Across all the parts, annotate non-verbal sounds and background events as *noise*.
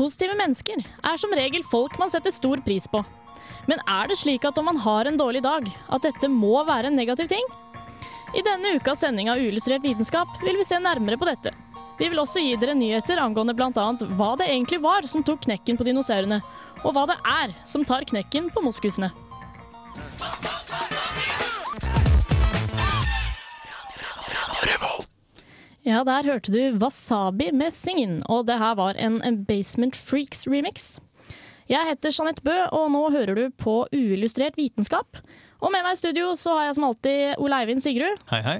Positive mennesker er som regel folk man setter stor pris på. Men er det slik at om man har en dårlig dag, at dette må være en negativ ting? I denne ukas sending av Uillustrert vitenskap vil vi se nærmere på dette. Vi vil også gi dere nyheter angående bl.a. hva det egentlig var som tok knekken på dinosaurene, og hva det er som tar knekken på moskusene. Ja, der hørte du Wasabi med Singin, og det her var en Basement Freaks remix. Jeg heter Jeanette Bø, og nå hører du på Uillustrert vitenskap. Og med meg i studio så har jeg som alltid Ole Eivind Sigrud Hei, hei.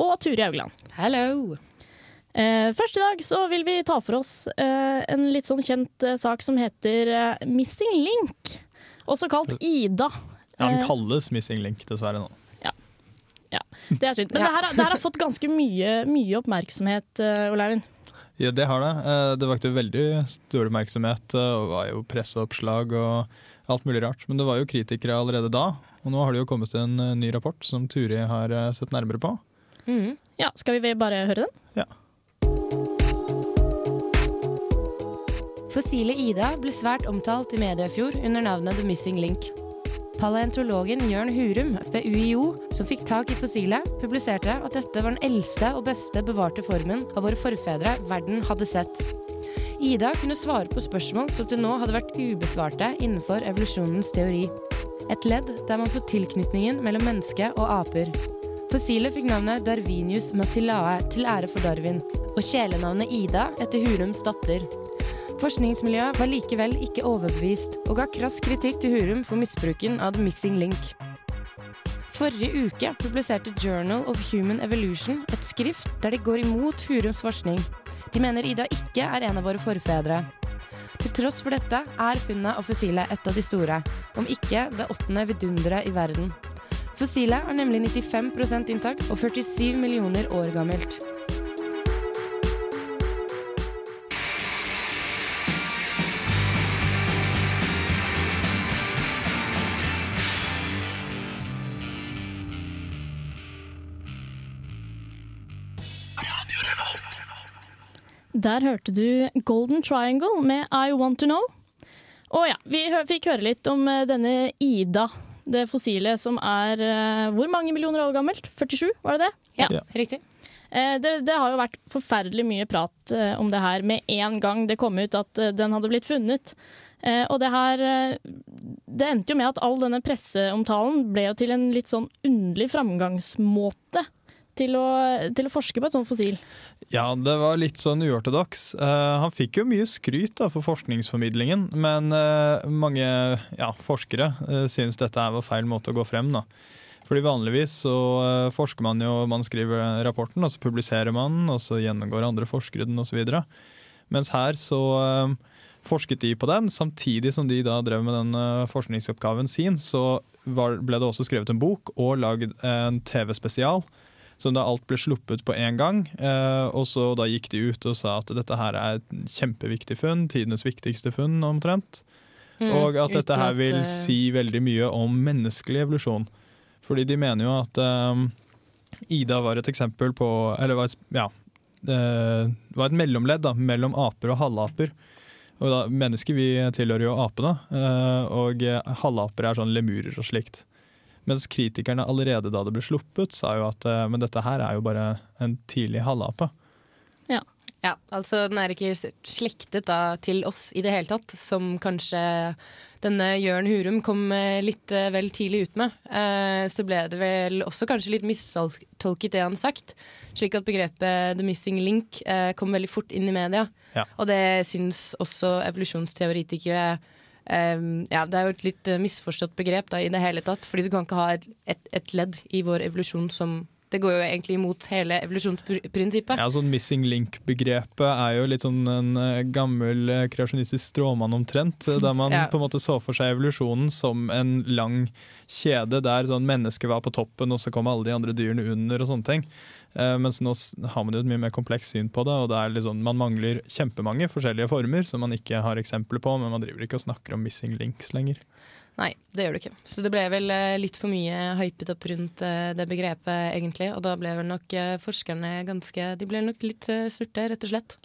og Turi Haugland. Hello. Eh, først i dag så vil vi ta for oss eh, en litt sånn kjent eh, sak som heter eh, Missing Link. Også kalt Ida. Ja, den Eh, kalles Missing Link, dessverre nå. *laughs* Det er synd. Men det, her, det her har fått ganske mye, mye oppmerksomhet, eh, Ole Eivind. Ja, det har det. Eh, Det vakte veldig stor oppmerksomhet, eh, og var jo presseoppslag og alt mulig rart. Men det var jo kritikere allerede da, og nå har det jo kommet en ny rapport som Turi har sett nærmere på. Mm. Ja, Skal vi bare høre den? Fossile Ida ble svært omtalt i media i fjor under navnet The Missing Link. Paleontologen Jørn Hurum ved UiO, som fikk tak i fossilet, publiserte at dette var den eldste og beste bevarte formen av våre forfedre verden hadde sett. Ida kunne svare på spørsmål som til nå hadde vært ubesvarte innenfor evolusjonens teori. Et ledd der man så tilknytningen mellom menneske og aper. Fossilet fikk navnet Darwinius Masilae til ære for Darwin, og kjælenavnet Ida etter Hurums datter. Forskningsmiljøet var likevel ikke overbevist, og ga krass kritikk til Hurum for misbruken av The Missing Link. Forrige uke publiserte Journal of Human Evolution et skrift der de går imot Hurums forskning. De mener Ida ikke er en av våre forfedre. Til tross for dette er funnet av fossilet et av de store, om ikke det åttende vidunderet i verden. Fossilet er nemlig 95% intakt og 47 millioner år gammelt. Der hørte du Golden Triangle med I Want To Know. Og ja, vi fikk høre litt om eh, denne Ida, det fossilet som er eh, hvor mange millioner år gammelt? 47, var det det? Ja, Ja. riktig. Eh, det, det har jo vært forferdelig mye prat om det her med en gang det kom ut at den hadde blitt funnet. Eh, og det her Det endte jo med at all denne presseomtalen ble jo til en litt sånn underlig framgangsmåte til å, til å forske på et sånt fossil. Ja, det var litt sånn uortodoks. Uh, han fikk jo mye skryt da, for forskningsformidlingen, men uh, mange ja, forskere uh, synes dette var feil måte å gå frem. da. Fordi Vanligvis så forsker man jo, man skriver rapporten, og så publiserer man den, og så gjennomgår andre forskere den osv. Mens her så forsket de på den, samtidig som de da drev med den forskningsoppgaven sin, så var, ble det også skrevet en bok og lagd en TV-spesial som da alt ble sluppet på én gang. Eh, og så da gikk de ut og sa at dette her er et kjempeviktig funn, tidenes viktigste funn omtrent. Mm, Og at dette her vil eh, si veldig mye om menneskelig evolusjon. Fordi de mener jo at eh, Ida var et eksempel på Eller var et, ja, eh, var et mellomledd da, mellom aper og halvaper. Og da, Mennesker vi tilhører jo apene, og halvaper er sånn lemurer og slikt. Mens kritikerne allerede da det ble sluppet, sa jo at eh, men dette her er jo bare en tidlig halvape. Ja, altså den er ikke slektet da til oss i det hele tatt, som kanskje denne Jørn Hurum kom eh, litt eh, vel tidlig ut med. Så ble det vel også kanskje litt mistolket det han sagt, slik at begrepet 'the missing link' kom veldig fort inn i media. Ja. Og det syns også evolusjonsteoretikere eh, Ja, det er jo et litt eh, misforstått begrep da i det hele tatt, fordi du kan ikke ha et, et, et ledd i vår evolusjon som Det går jo egentlig imot hele evolusjonsprinsippet. Ja, sånn Missing link-begrepet er jo litt sånn en eh, gammel eh, kreasjonistisk stråmann omtrent. eh, Der man *laughs* Ja. på en måte så for seg evolusjonen som en lang kjede der sånn mennesket var på toppen, og så kom alle de andre dyrene under og sånne ting. Eh, mens nå har man jo et mye mer komplekst syn på det, og det er litt sånn, man mangler kjempemange forskjellige former som man ikke har eksempler på, men man driver ikke og snakker om missing links lenger. Nei, det gjør du ikke. Så det ble vel eh, litt for mye hypet opp rundt eh, det begrepet, egentlig. Og da ble vel nok eh, forskerne ganske De ble nok litt surte, rett og slett.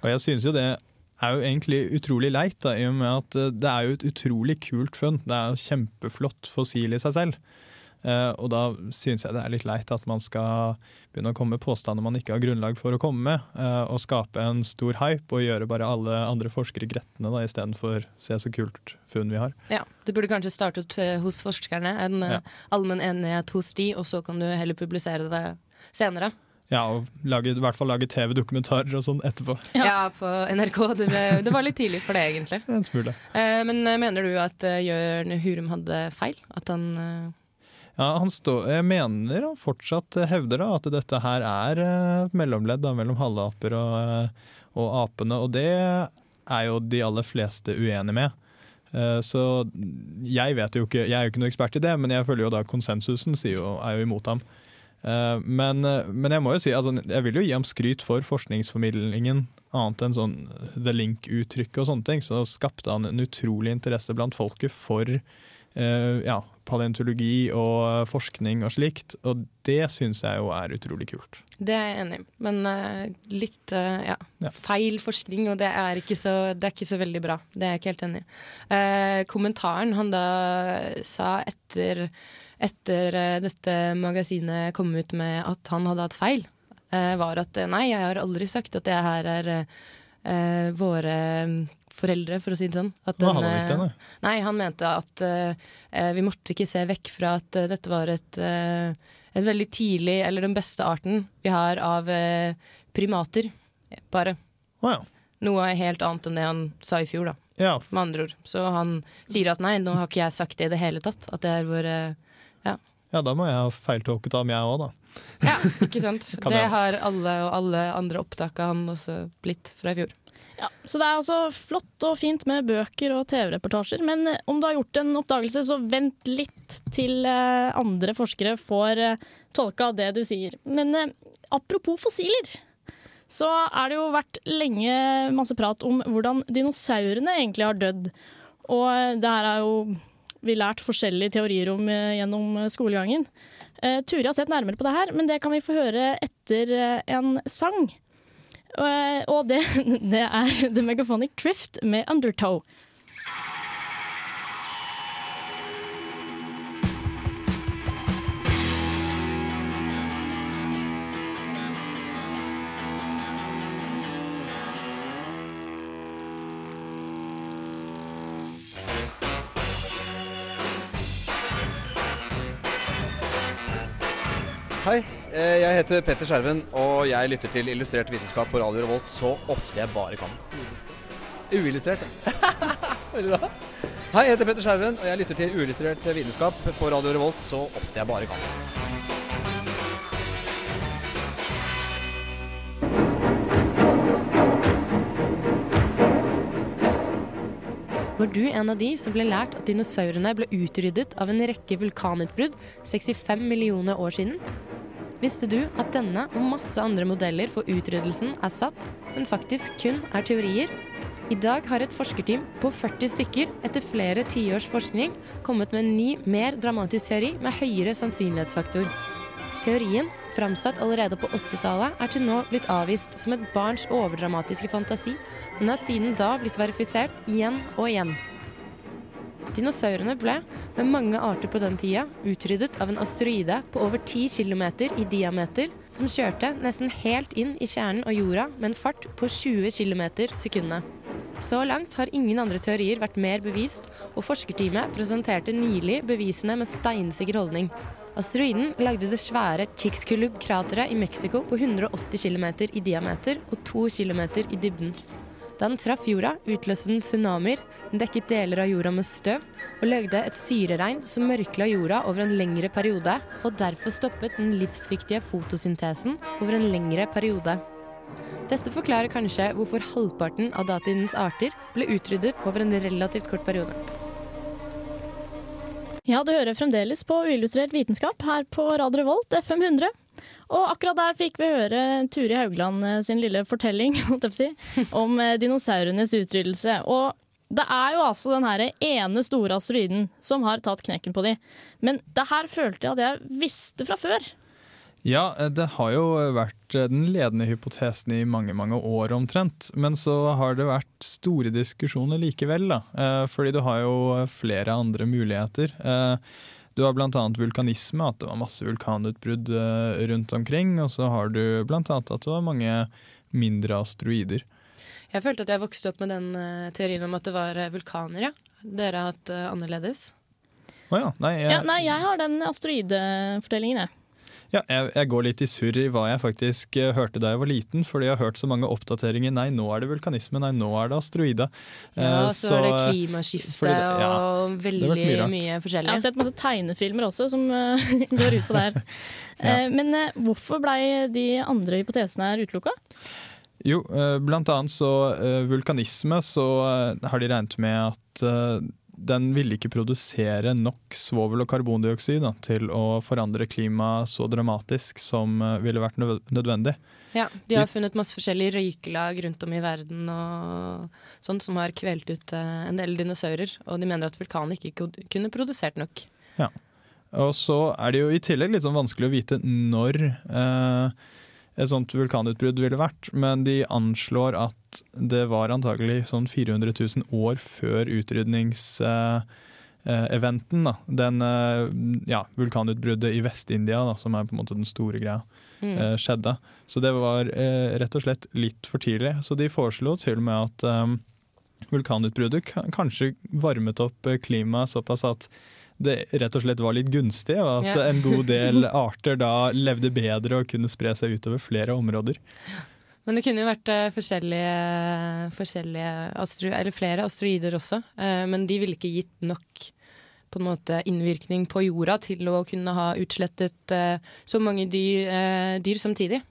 Og jeg synes jo det er jo egentlig utrolig leit, da, i og med at det er jo et utrolig kult funn. Det er jo kjempeflott fossil i seg selv. Eh, og da synes jeg det er litt leit at man skal begynne å komme med påstander man ikke har grunnlag for å komme med, eh, og skape en stor hype og gjøre bare alle andre forskere gretne da, istedenfor se så kult funn vi har. Ja, Det burde kanskje startet eh, hos forskerne, en Ja. allmenn enighet hos de, og så kan du heller publisere det senere. Ja, og lage, i hvert fall lage TV-dokumentarer og sånn etterpå. Ja, på NRK. Det, det var litt tidlig for det, egentlig. *laughs* En smule. Eh, men mener du at Jørn Hurum hadde feil? At han eh, Ja, han stå, jeg mener han fortsatt hevder da, at dette her er eh, et mellomledd da, mellom halvaper og, eh, og apene, og det er jo de aller fleste uenige med. Eh, Så jeg vet jo ikke, jeg er jo ikke noe ekspert i det, men jeg føler jo da konsensusen jo, er jo imot ham. Men, men jeg må jo si, altså, jeg vil jo gi ham skryt for forskningsformidlingen, annet enn sånn the link-uttrykk og sånne ting, så skapte han en utrolig interesse blant folket for ja, paleontologi og forskning og slikt, og det syns jeg jo er utrolig kult. Det er jeg enig i, men uh, litt uh, ja, Ja. feil forskning, og det er, ikke så, det er ikke så veldig bra. Det er jeg ikke helt enig i. Uh, kommentaren han da sa etter, etter eh, dette magasinet kom ut med at han hadde hatt feil, eh, var at eh, nei, jeg har aldri sagt at det her er eh, våre foreldre, for å si det sånn. At den, hadde han eh, nei. Han mente at eh, vi måtte ikke se vekk fra at uh, dette var et, uh, et veldig tidlig, eller den beste arten vi har av primater. Bare. Ja. Noe helt annet enn det han sa i fjor, da, Ja, med andre ord. Så han sier at nei, nå har ikke jeg sagt det i det hele tatt. At det er vår ja, da må jeg ha feiltolket ham, jeg òg, da. Ja, ikke sant. *laughs* Det har alle og alle andre opptak av han også blitt fra i fjor. Ja, så det er altså flott og fint med bøker og TV-reportasjer, men eh, om du har gjort en oppdagelse, så vent litt til eh, andre forskere får uh, tolka det du sier. Men eh, apropos fossiler, så er det jo vært lenge masse prat om hvordan dinosaurene egentlig har dødd. Og eh, det her er jo vi lært forskjellige teorier om eh, gjennom eh, skolegangen. Turi har sett nærmere på det her, men det kan vi få høre etter eh, en sang. Eh, og det, *laughs* det er The Megaphonic Drift med Undertow. Hei, jeg heter Petter Skjerven, og jeg lytter til Illustrert vitenskap på Radio Revolt så ofte jeg bare kan. Uillustrert, ja. *laughs* Veldig bra. Hei, jeg heter Petter Skjerven, og jeg lytter til Uillustrert vitenskap på Radio Revolt så ofte jeg bare kan. Var du en av de som ble lært at dinosaurene ble utryddet av en rekke vulkanutbrudd 65 millioner år siden? Visste du at denne og masse andre modeller for utryddelsen er satt, men faktisk kun er teorier? I dag har et forskerteam på 40 stykker etter flere tiårs forskning kommet med en ny, mer dramatisk teori med høyere sannsynlighetsfaktor. Teorien, framsatt allerede på 80-tallet, er til nå blitt avvist som et barns overdramatiske fantasi, men har siden da blitt verifisert igjen og igjen. Dinosaurene ble, med mange arter på den tida, utryddet av en asteroide på over 10 km i diameter, som kjørte nesten helt inn i kjernen av jorda med en fart på 20 km sekundet. Så langt har ingen andre teorier vært mer bevist, og forskerteamet presenterte nylig bevisene med steinsikker holdning. Asteroiden lagde det svære Chicxulub-krateret i Mexico på 180 km i diameter og 2 km i dybden. Da den traff jorda, utløste den tsunamier, den dekket deler av jorda med støv og lagde et syreregn som mørkla jorda over en lengre periode, og derfor stoppet den livsviktige fotosyntesen over en lengre periode. Dette forklarer kanskje hvorfor halvparten av datidens arter ble utryddet over en relativt kort periode. Ja, du hører fremdeles på Uillustrert vitenskap her på Radio Revolt, FM 100. Og akkurat der fikk vi høre Turi Haugland eh, sin lille fortelling *laughs* si, om eh, dinosaurenes utryddelse. Og det er jo altså den her ene store asteroiden som har tatt knekken på de. Men det her følte jeg at jeg visste fra før. Ja, det har jo vært eh, den ledende hypotesen i mange mange år omtrent. Men så har det vært store diskusjoner likevel, da. Eh, fordi du har jo flere andre muligheter. Eh, du har bl.a. vulkanisme, at det var masse vulkanutbrudd rundt omkring. Og så har du bl.a. at det var mange mindre asteroider. Jeg følte at jeg vokste opp med den teorien om at det var vulkaner, ja. Dere har hatt annerledes? Å oh ja. Nei, jeg... Ja, nei, jeg har den asteroidefortellingen, jeg. Ja, jeg, jeg, går litt i surr i hva jeg faktisk uh, hørte da jeg var liten, fordi jeg har hørt så mange oppdateringer. Nei, nå er det vulkanisme, nei, nå er det asteroide. Ja, uh, så, så, er det klimaskifte det, ja, og veldig mye, mye, forskjellig. Jeg har sett masse tegnefilmer også som uh, *laughs* går ut på det her. ja. Men hvorfor blei de andre hypotesene her utelukka? Jo, blant annet så vulkanisme, så har de regnet med at den ville ikke produsere nok svovel og karbondioksid da, til å forandre klimaet så dramatisk som uh, ville vært nødvendig. Ja, De har funnet masse forskjellige røykelag rundt om i verden og sånt som har kvelt ut uh, en del dinosaurer. Og de mener at vulkanen ikke kunne produsert nok. Ja, Og så er det jo i tillegg litt sånn vanskelig å vite når uh, et sånt vulkanutbrudd ville vært, men de anslår at det var antagelig sånn 400 000 år før utrydningseventen. Uh, Den uh, ja, vulkanutbruddet i Vest-India, som er på en måte den store greia, mm. uh, skjedde. Så det var rett og slett litt for tidlig. Så de foreslo til og med at vulkanutbruddet kanskje varmet opp klimaet såpass at det rett og slett var litt gunstig, og at ja. en god *laughs* del arter da levde bedre og kunne spre seg utover flere områder. Men det kunne jo vært uh, forskjellige, forskjellige astro eller flere asteroider også, uh, men de ville ikke gitt nok på en måte innvirkning på jorda til å kunne ha utslettet uh, så mange dyr, dyr samtidig.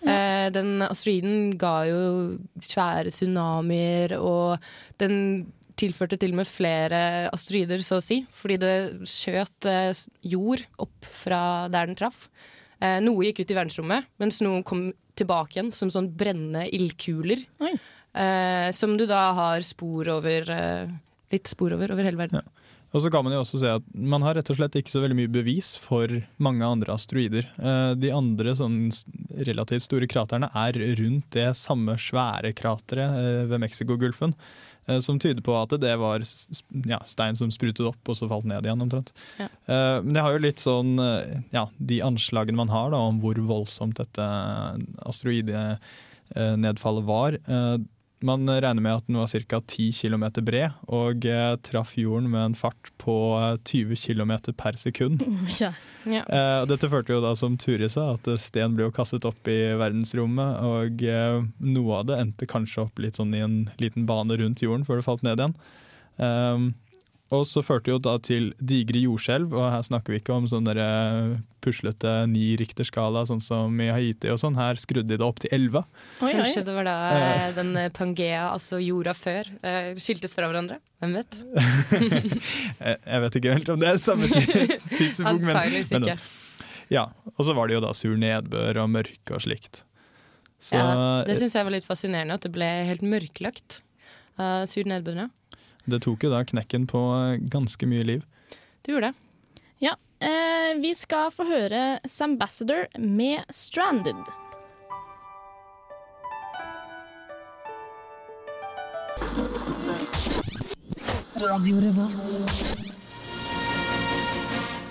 Ja. den asteroiden ga jo svære tsunamier, og den tilførte til og med flere asteroider, så å si. Fordi det skjøt eh, jord opp fra der den traff. Eh, noe gikk ut i verdensrommet, mens noen kom tilbake igjen som sånn brennende ildkuler. Eh, som du da har spor over Litt spor over over hele verden. Ja. Og så kan Man jo også se at man har rett og slett ikke så veldig mye bevis for mange andre asteroider. Eh, de andre sånn relativt store kraterne er rundt det samme svære krateret ved Mexicogolfen. Eh, som tyder på at det var ja, stein som sprutet opp og så falt ned igjen. omtrent. Ja. Uh, men det har jo litt sånn uh, ja, De anslagene man har da, om hvor voldsomt dette asteroidenedfallet var. Man regner med at den var ca. 10 km bred og eh, traff jorden med en fart på 20 km per sekund. *laughs* Ja. Ja. Eh, dette førte jo da, som Turi sa, at sten ble jo kastet opp i verdensrommet. Og eh, noe av det endte kanskje opp litt sånn i en liten bane rundt jorden før det falt ned igjen. Um, og så førte jo da til digre jordskjelv, og her snakker vi ikke om sånn puslete ni Richter-skala, sånn som i Haiti og sånn. Her skrudde de det opp til elleve. Kanskje det var da eh, den eh, Pangea, altså jorda før, eh, skiltes fra hverandre? Hvem vet? *laughs* jeg vet ikke helt om det er samme *laughs* tidspunkt, men, men Ja, og så var det jo da sur nedbør og mørke og slikt. Så, ja, det syns jeg var litt fascinerende, at det ble helt mørklagt av uh, sur nedbør. Ja. Det tok jo da knekken på ganske mye liv. Det gjorde det. Ja. Eh, vi skal få høre Sambassador med 'Stranded'.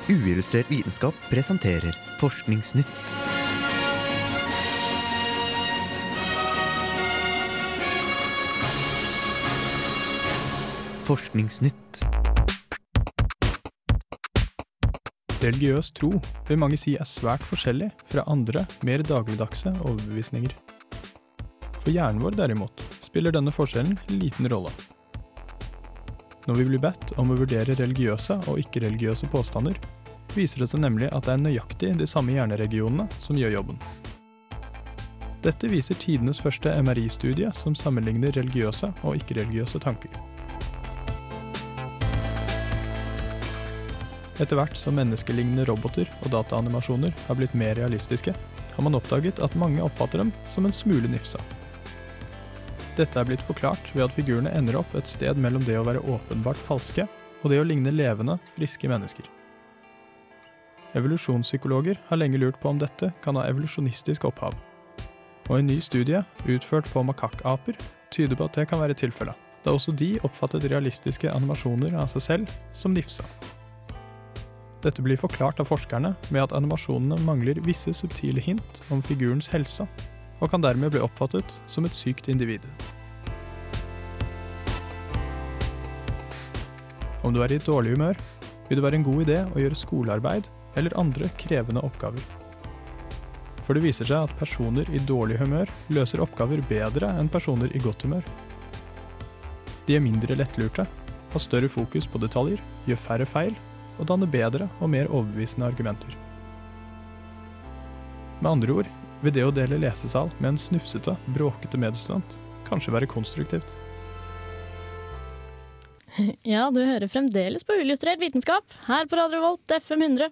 Uillustrert vitenskap presenterer Forskningsnytt. Forskningsnytt. Religiøs tro vil mange si er svært forskjellig fra andre, mer dagligdagse overbevisninger. For hjernen vår derimot spiller denne forskjellen liten rolle. Når vi blir bedt om å vurdere religiøse og ikke-religiøse påstander, viser det seg nemlig at det er nøyaktig de samme hjerneregionene som gjør jobben. Dette viser tidenes første MRI-studie som sammenligner religiøse og ikke-religiøse tanker. Etter hvert som menneskelignende roboter og dataanimasjoner har blitt mer realistiske, har man oppdaget at mange oppfatter dem som en smule nifsa. Dette er blitt forklart ved at figurene ender opp et sted mellom det å være åpenbart falske og det å ligne levende, friske mennesker. Evolusjonspsykologer har lenge lurt på om dette kan ha evolusjonistisk opphav. Og en ny studie, utført på makakkaper, tyder på at det kan være tilfellet, da også de oppfattet realistiske animasjoner av seg selv som nifsa. Dette blir forklart av forskerne med at animasjonene mangler visse subtile hint om figurens helse, og kan dermed bli oppfattet som et sykt individ. Om du er i dårlig humør, vil det være en god idé å gjøre skolearbeid eller andre krevende oppgaver. For det viser seg at personer i dårlig humør løser oppgaver bedre enn personer i godt humør. De er mindre lettlurte, har større fokus på detaljer, gjør færre feil og danne bedre og mer overbevisende argumenter. Med andre ord vil det å dele lesesal med en snufsete, bråkete medstudent kanskje være konstruktivt. *laughs* Ja, du hører fremdeles på Uillustrert vitenskap her på Radio Volt FM 100.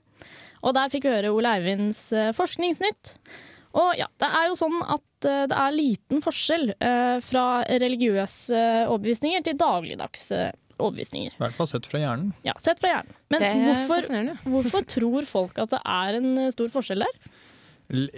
Og der fikk vi høre Ole Eivinds eh, forskningsnytt. Og ja, det er jo sånn at eh, det er liten forskjell eh, fra religiøse overbevisninger til dagligdags overbevisninger. I hvert fall sett fra hjernen. Ja, sett fra hjernen. Men hvorfor, *laughs* hvorfor tror folk at det er en stor forskjell der?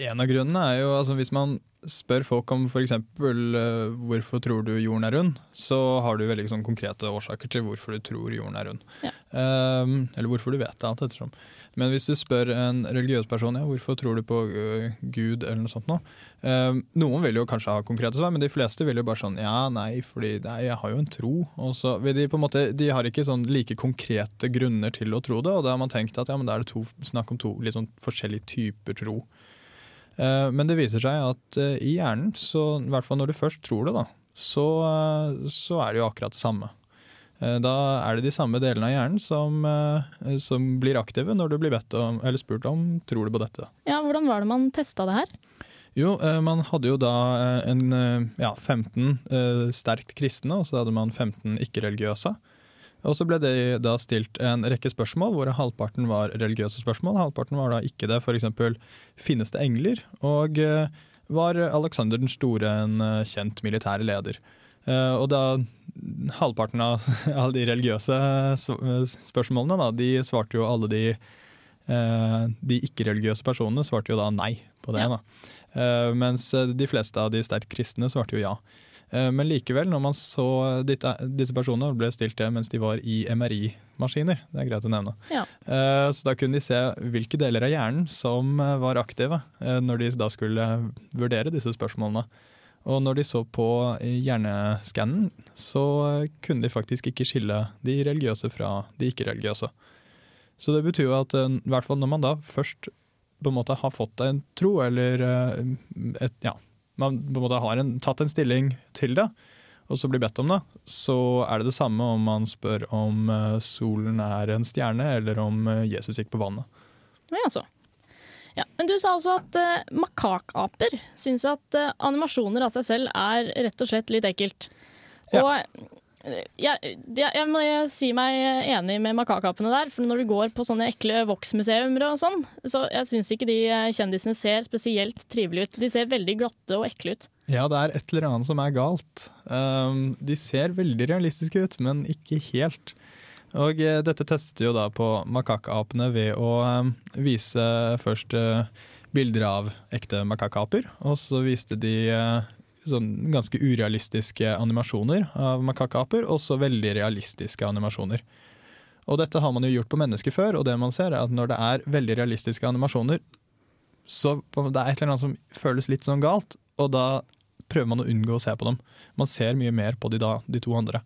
En av grunnene er jo altså hvis man spør folk om f.eks. Uh, hvorfor tror du jorden er rund, så har du veldig sånn, konkrete årsaker til hvorfor du tror jorden er rund. Ja. Um, eller hvorfor du vet det, alt ettersom. Men hvis du spør en religiøs person ja, hvorfor tror du på uh, Gud, eller noe sånt noe. Um, noen vil jo kanskje ha konkrete svar, men de fleste vil jo bare sånn ja, nei, fordi nei, jeg har jo en tro. Og så de på en måte, de har ikke sånn like konkrete grunner til å tro det, og da har man tenkt at ja, men da er det to, snakk om to litt sånn forskjellige typer tro. Eh, men det viser seg at eh, i hjernen, så, i hvert fall når du først tror det, da, så, eh, så er det jo akkurat det samme. Da er det de samme delene av hjernen som, som blir aktive når du blir bedt om, eller spurt om tror du på dette. Ja, Hvordan var det man testa det her? Jo, man hadde jo da en, ja, 15 sterkt kristne, og så hadde man 15 ikke-religiøse. Og så ble det da stilt en rekke spørsmål, hvor halvparten var religiøse spørsmål. Halvparten var da ikke det. F.eks.: Finnes det engler? Og eh, var Alexander den store en eh, kjent militær leder? Eh, og da halvparten av *laughs* alle de religiøse spørsmålene, da, de svarte jo alle de De ikke-religiøse personene svarte jo da nei på det. Ja. Da. Mens de fleste av de sterkt kristne svarte jo ja. Eh, men likevel, når man så disse personene ble stilt det mens de var i MRI-maskiner, det er greit å nevne, ja. Eh, så da kunne de se hvilke deler av hjernen som eh, var aktive når de da skulle vurdere disse spørsmålene. Og når de så på hjerneskannen, så kunne de faktisk ikke skille de religiøse fra de ikke-religiøse. Så det betyr jo at i hvert fall når man da først på en måte har fått en tro, eller et, ja, man på en måte har en, tatt en stilling til det, og så blir bedt om det, så er det det samme om man spør om uh, solen er en stjerne, eller om uh, Jesus gikk på vannet. Ja, altså. Ja, men du sa også at uh, makakaper syns at animasjoner av seg selv er rett og slett litt ekkelt. Ja. Og jeg, jeg, må si meg enig med makakapene der. For når du går på sånne ekle voksmuseumer og sånn, så jeg syns ikke de kjendisene ser spesielt trivelige ut. De ser veldig glatte og ekle ut. Ja, det er et eller annet som er galt. Um, de ser veldig realistiske ut, men ikke helt. Og uh, dette testet jo da på makakapene ved å um, vise først uh, bilder av ekte makakaper, og så viste de uh, sånn ganske urealistiske animasjoner av makakaper, og så veldig realistiske animasjoner. Og dette har man jo gjort på mennesker før, og det man ser er at når det er veldig realistiske animasjoner, så det er et eller annet som føles litt sånn galt, og da prøver man å unngå å se på dem. Man ser mye mer på de da, de to andre.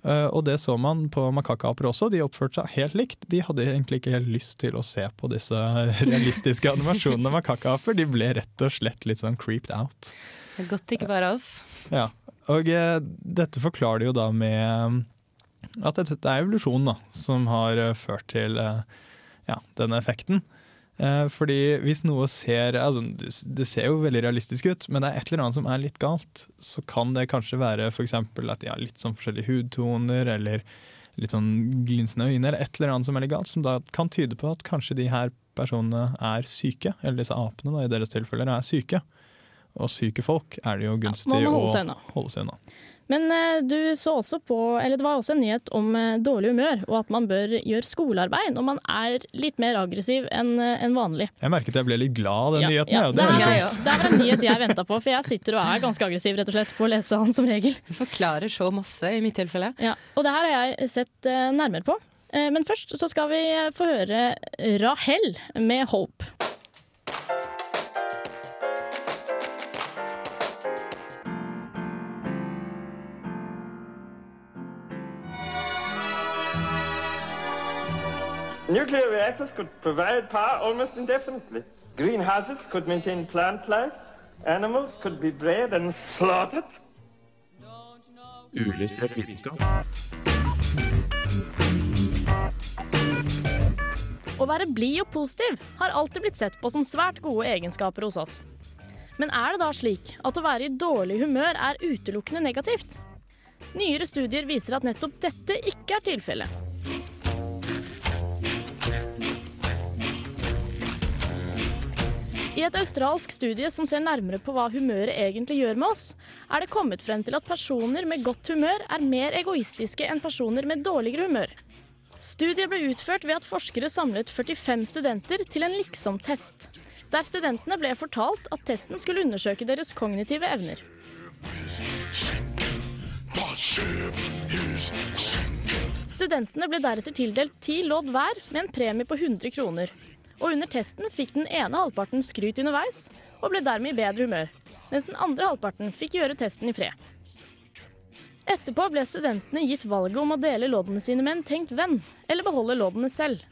Uh, og det så man på makakaper også. De oppførte seg helt likt. De hadde egentlig ikke helt lyst til å se på disse *laughs* realistiske animasjonene av makakaper. De ble rett og slett litt sånn creeped out. Godt ikke bare oss. Ja. Og eh, dette forklarer de jo da med eh, at dette er evolusjon da, som har eh, ført til eh, ja, denne effekten. Eh, fordi hvis noe ser altså, Det ser jo veldig realistisk ut, men det er et eller annet som er litt galt, så kan det kanskje være f.eks. at de har litt sånn forskjellige hudtoner, eller litt sånn glinsende øyne, eller et eller annet som er litt galt, som da kan tyde på at kanskje de her personene er syke, eller disse apene da, i deres tilfeller er syke. Og syke folk er det jo gunstig ja, må holde å holde seg unna. Men eh, du så også på, eller det var også en nyhet om eh, dårlig humør, og at man bør gjøre skolearbeid når man er litt mer aggressiv enn en vanlig. Jeg merket jeg ble litt glad av den Ja, nyheten. ja, Ja, det, det er det er en nyhet jeg venta på, for jeg sitter og er ganske aggressiv rett og slett på å lese han som regel. Du forklarer så masse i mitt tilfelle. Ja, og det her har jeg sett eh, nærmere på. Eh, men først så skal vi få høre Rahel med 'Hope'. Nuclear reactors could provide power almost indefinitely. Greenhouses could maintain plant life. Animals could be bred and slaughtered. Uillustrert vitenskap. Å være blid og positiv har alltid blitt sett på som svært gode egenskaper hos oss. Men er det da slik at å være i dårlig humør er utelukkende negativt? Nyere studier viser at nettopp dette ikke er tilfellet. I et australsk studie som ser nærmere på hva humøret egentlig gjør med oss, er det kommet frem til at personer med godt humør er mer egoistiske enn personer med dårligere humør. Studiet ble utført ved at forskere samlet 45 studenter til en liksom-test, der studentene ble fortalt at testen skulle undersøke deres kognitive evner. Studentene ble deretter tildelt ti lodd hver med en premie på 100 kroner. Og under testen fikk den ene halvparten skryt underveis, og ble dermed i bedre humør, mens den andre halvparten fikk gjøre testen i fred. Etterpå ble studentene gitt valget om å dele loddene sine med en tenkt venn, eller beholde loddene selv.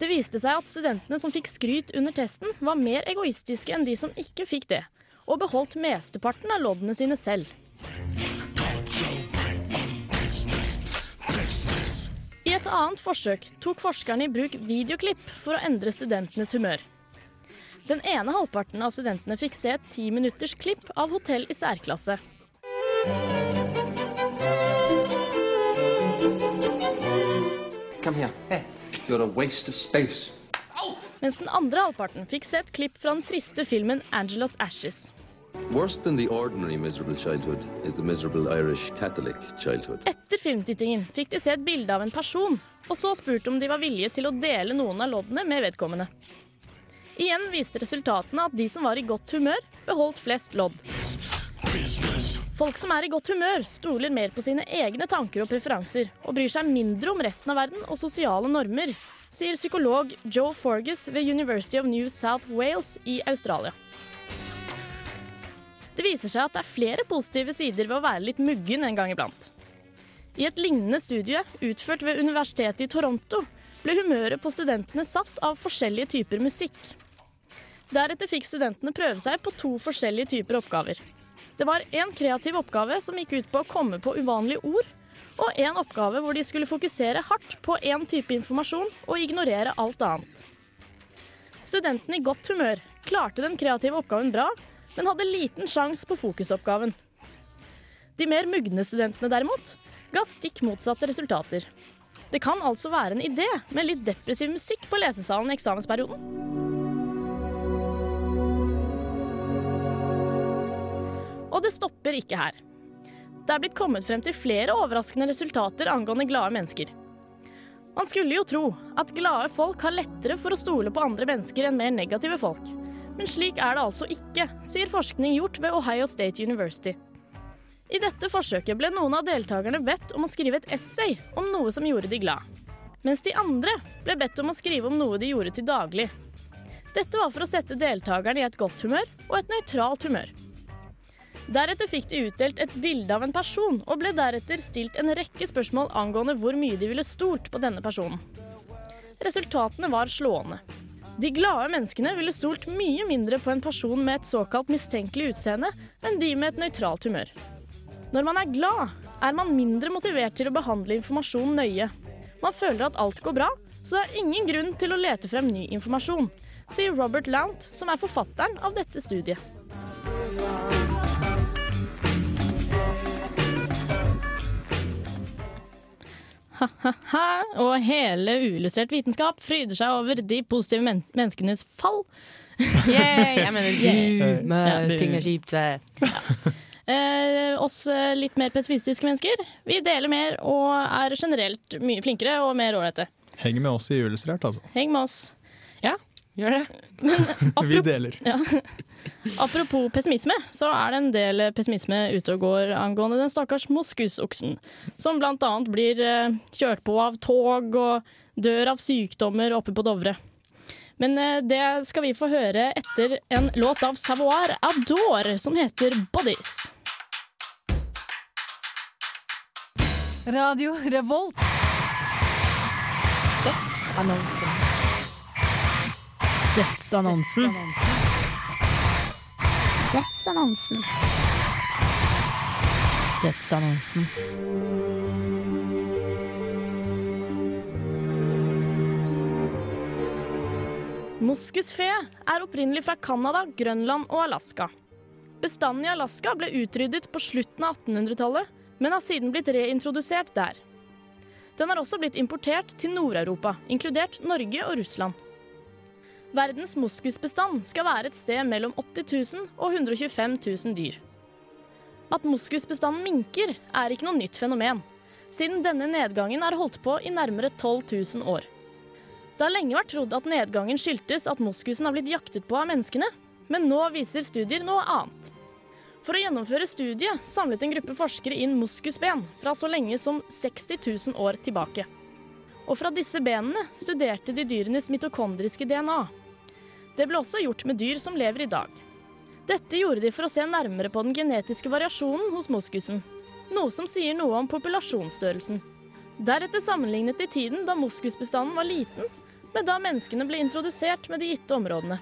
Det viste seg at studentene som fikk skryt under testen, var mer egoistiske enn de som ikke fikk det, og beholdt mesteparten av loddene sine selv. Et annet forsøk tok forskerne i bruk videoklipp for å endre studentenes humør. Den ene halvparten av studentene fikk se et ti minutters klipp av hotell i særklasse. Come here. Hey. You're a waste of space. Mens den andre halvparten fikk se et klipp fra den triste filmen 'Angelos Ashes'. Etter filmtittingen fikk de se et bilde av en person, og så spurt om de var villige til å dele noen av loddene med vedkommende. Igjen viste resultatene at de som var i godt humør, beholdt flest lodd. Folk som er i godt humør, stoler mer på sine egne tanker og preferanser, og bryr seg mindre om resten av verden og sosiale normer, sier psykolog Joe Forgus ved University of New South Wales i Australia. Det viser seg at det er flere positive sider ved å være litt muggen en gang iblant. I et lignende studie utført ved Universitetet i Toronto ble humøret på studentene satt av forskjellige typer musikk. Deretter fikk studentene prøve seg på to forskjellige typer oppgaver. Det var en kreativ oppgave som gikk ut på å komme på uvanlige ord, og en oppgave hvor de skulle fokusere hardt på én type informasjon og ignorere alt annet. Studentene i godt humør klarte den kreative oppgaven bra, men hadde liten sjanse på fokusoppgaven. De mer mugne studentene derimot ga stikk motsatte resultater. Det kan altså være en idé med litt depressiv musikk på lesesalen i eksamensperioden. Og det stopper ikke her. Det er blitt kommet frem til flere overraskende resultater angående glade mennesker. Man skulle jo tro at glade folk har lettere for å stole på andre mennesker enn mer negative folk. Men slik er det altså ikke, sier forskning gjort ved Ohio State University. I dette forsøket ble noen av deltakerne bedt om å skrive et essay om noe som gjorde de glad. Mens de andre ble bedt om å skrive om noe de gjorde til daglig. Dette var for å sette deltakerne i et godt humør og et nøytralt humør. Deretter fikk de utdelt et bilde av en person, og ble deretter stilt en rekke spørsmål angående hvor mye de ville stolt på denne personen. Resultatene var slående. De glade menneskene ville stolt mye mindre på en person med et såkalt mistenkelig utseende enn de med et nøytralt humør. Når man er glad, er man mindre motivert til å behandle informasjon nøye. Man føler at alt går bra, så det er ingen grunn til å lete frem ny informasjon, sier Robert Lount, som er forfatteren av dette studiet. Ha-ha-ha, og hele uillustrert vitenskap fryder seg over de positive men menneskenes fall. *laughs* yeah, jeg mener du med Ja, du. ting er kjipt. Eh, oss eh, litt mer pessimistiske mennesker, vi deler mer og er generelt mye flinkere og mer ålreite. Henger med oss i Uillustrert, altså. Heng med oss. Ja, gjør det. *laughs* Vi deler. Ja. *laughs* Apropos pessimisme, så er det en del pessimisme ute og går angående den stakkars moskusoksen, som blant annet blir eh, kjørt på av tog og dør av sykdommer oppe på Dovre. Men eh, det skal vi få høre etter en låt av Savoir Adore som heter Bodies. Radio Revolt. Dødsannonsen. Dødsannonsen. Dødsannonsen. Dødsannonsen. Moskusfe er opprinnelig fra Canada, Grønland og Alaska. Bestanden i Alaska ble utryddet på slutten av 1800-tallet, men har siden blitt reintrodusert der. Den har også blitt importert til Nord-Europa, inkludert Norge og Russland. Verdens moskusbestand skal være et sted mellom 80 000 og 125 000 dyr. At moskusbestanden minker, er ikke noe nytt fenomen, siden denne nedgangen er holdt på i nærmere 12 000 år. Det har lenge vært trodd at nedgangen skyldtes at moskusen har blitt jaktet på av menneskene, men nå viser studier noe annet. For å gjennomføre studiet samlet en gruppe forskere inn moskusben fra så lenge som 60 000 år tilbake. Og fra disse benene studerte de dyrenes mitokondriske DNA. Det ble også gjort med dyr som lever i dag. Dette gjorde de for å se nærmere på den genetiske variasjonen hos moskusen, noe som sier noe om populasjonsstørrelsen. Deretter sammenlignet de tiden da moskusbestanden var liten, med da menneskene ble introdusert med de gitte områdene.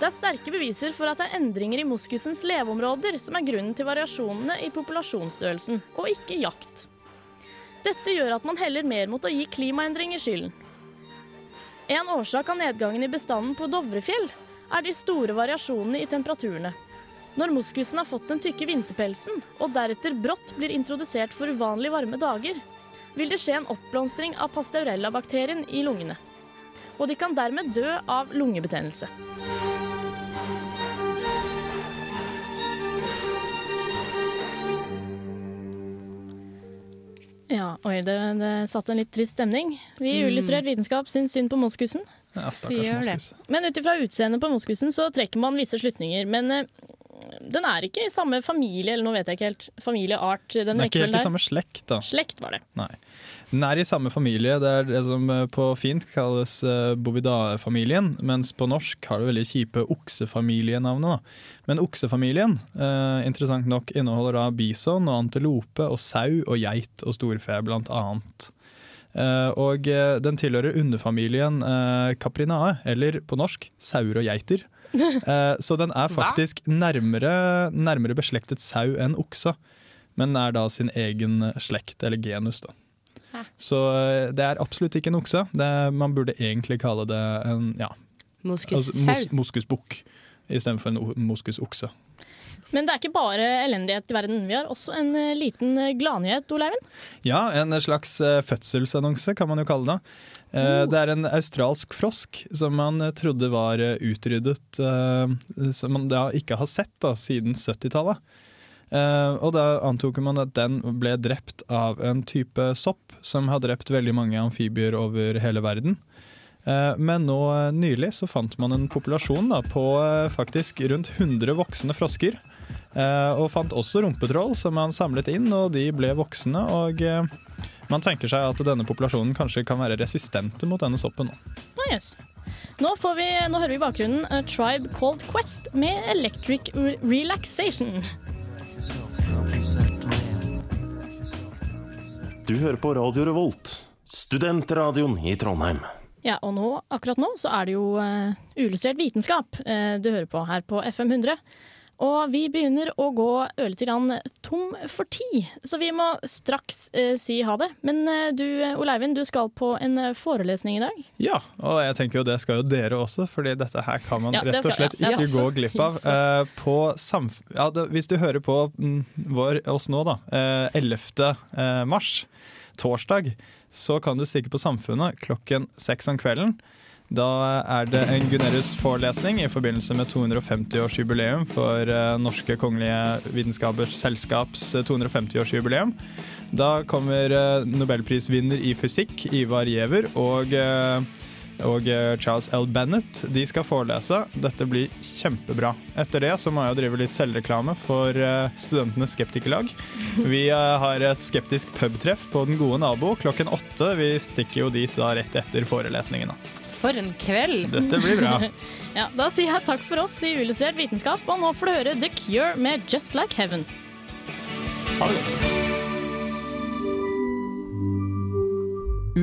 Det er sterke beviser for at det er endringer i moskusens leveområder som er grunnen til variasjonene i populasjonsstørrelsen, og ikke jakt. Dette gjør at man heller mer mot å gi klimaendringer skylden. En årsak av nedgangen i bestanden på Dovrefjell er de store variasjonene i temperaturene. Når moskusen har fått den tykke vinterpelsen, og deretter brått blir introdusert for uvanlig varme dager, vil det skje en oppblomstring av pasteurella-bakterien i lungene. Og de kan dermed dø av lungebetennelse. Ja, oi, det, det satte en litt trist stemning. Vi i Mm. Illustrert vitenskap syns synd på moskusen. Ja, stakkars moskus. Men ut ifra utseendet på moskusen så trekker man visse slutninger. Men uh, den er ikke i samme familie, eller nå vet jeg ikke helt. Familieart, den Den er ikke helt i samme slekt, da. Slekt var det. Nei. Den er i samme familie. Det er det som eh, på fint kalles eh, bovidae-familien, mens på norsk har det veldig kjipe oksefamilienavnet. Men oksefamilien, eh, interessant nok, inneholder da bison og antilope og sau og geit og storfe, blant annet. Eh, og eh, den tilhører underfamilien eh, caprinae, eller på norsk sauer og geiter. *laughs* Eh, så den er faktisk nærmere, nærmere beslektet sau enn oksa, men er da sin egen slekt, eller genus. da. Hæ. Så eh, det er absolutt ikke en okse. Det er, man burde egentlig kalle det en ja, altså, Moskussau. mos, moskusbukk istedenfor en moskusokse. Men det er ikke bare elendighet i verden. Vi har også en eh, liten eh, gladnyhet, Oleiven. Ja, en slags fødselsannonse kan man jo kalle det. Oh. Det er en australsk frosk som man trodde var utryddet, som man da ikke har sett da, siden 70-tallet. Eh, og da antok man at den ble drept av en type sopp som har drept veldig mange amfibier over hele verden. Eh, Men nå eh, nylig så fant man en populasjon da, på faktisk rundt 100 voksne frosker. Og fant også rumpetroll som man samlet inn, og de ble voksne. Og man tenker seg at denne populasjonen kanskje kan være resistente mot denne soppen. nå. Nice. nå, vi, nå hører vi bakgrunnen A Tribe Called Quest med Electric Relaxation. Du hører på Radio Revolt, studentradioen i Trondheim. Ja, og nå, akkurat nå så er det jo uh, uillustrert vitenskap uh, du hører på her på FM 100. Og vi begynner å gå ørlite grann tom for tid, så vi må straks eh, si ha det. Men du Oleivind, du skal på en forelesning i dag? Ja, og jeg tenker jo det skal jo dere også, fordi dette her kan man ja, rett og slett skal, ja. ikke gå glipp av. på ja, det, hvis du hører på mm, vår, oss nå, da, 11. mars, torsdag, så kan du stikke på Samfunnet klokken seks om kvelden. Da er det en Gunerius-forelesning i forbindelse med 250-årsjubileum for uh, Norske kongelige vitenskapers selskaps 250-årsjubileum. Da kommer uh, nobelprisvinner i fysikk, Ivar Giæver, og og eh, Charles L. Bennett. De skal forelese. Dette blir kjempebra. Etter det så må jeg drive litt selvreklame for eh, Studentenes skeptikerlag. Vi eh, har et skeptisk pubtreff på Den gode nabo klokken åtte. Vi stikker jo dit da rett etter forelesningene. For en kveld! Dette blir bra. *laughs* ja, Da sier jeg takk for oss i Uillustrert vitenskap, og nå får du høre The Cure med Just Like Heaven. Ha det godt.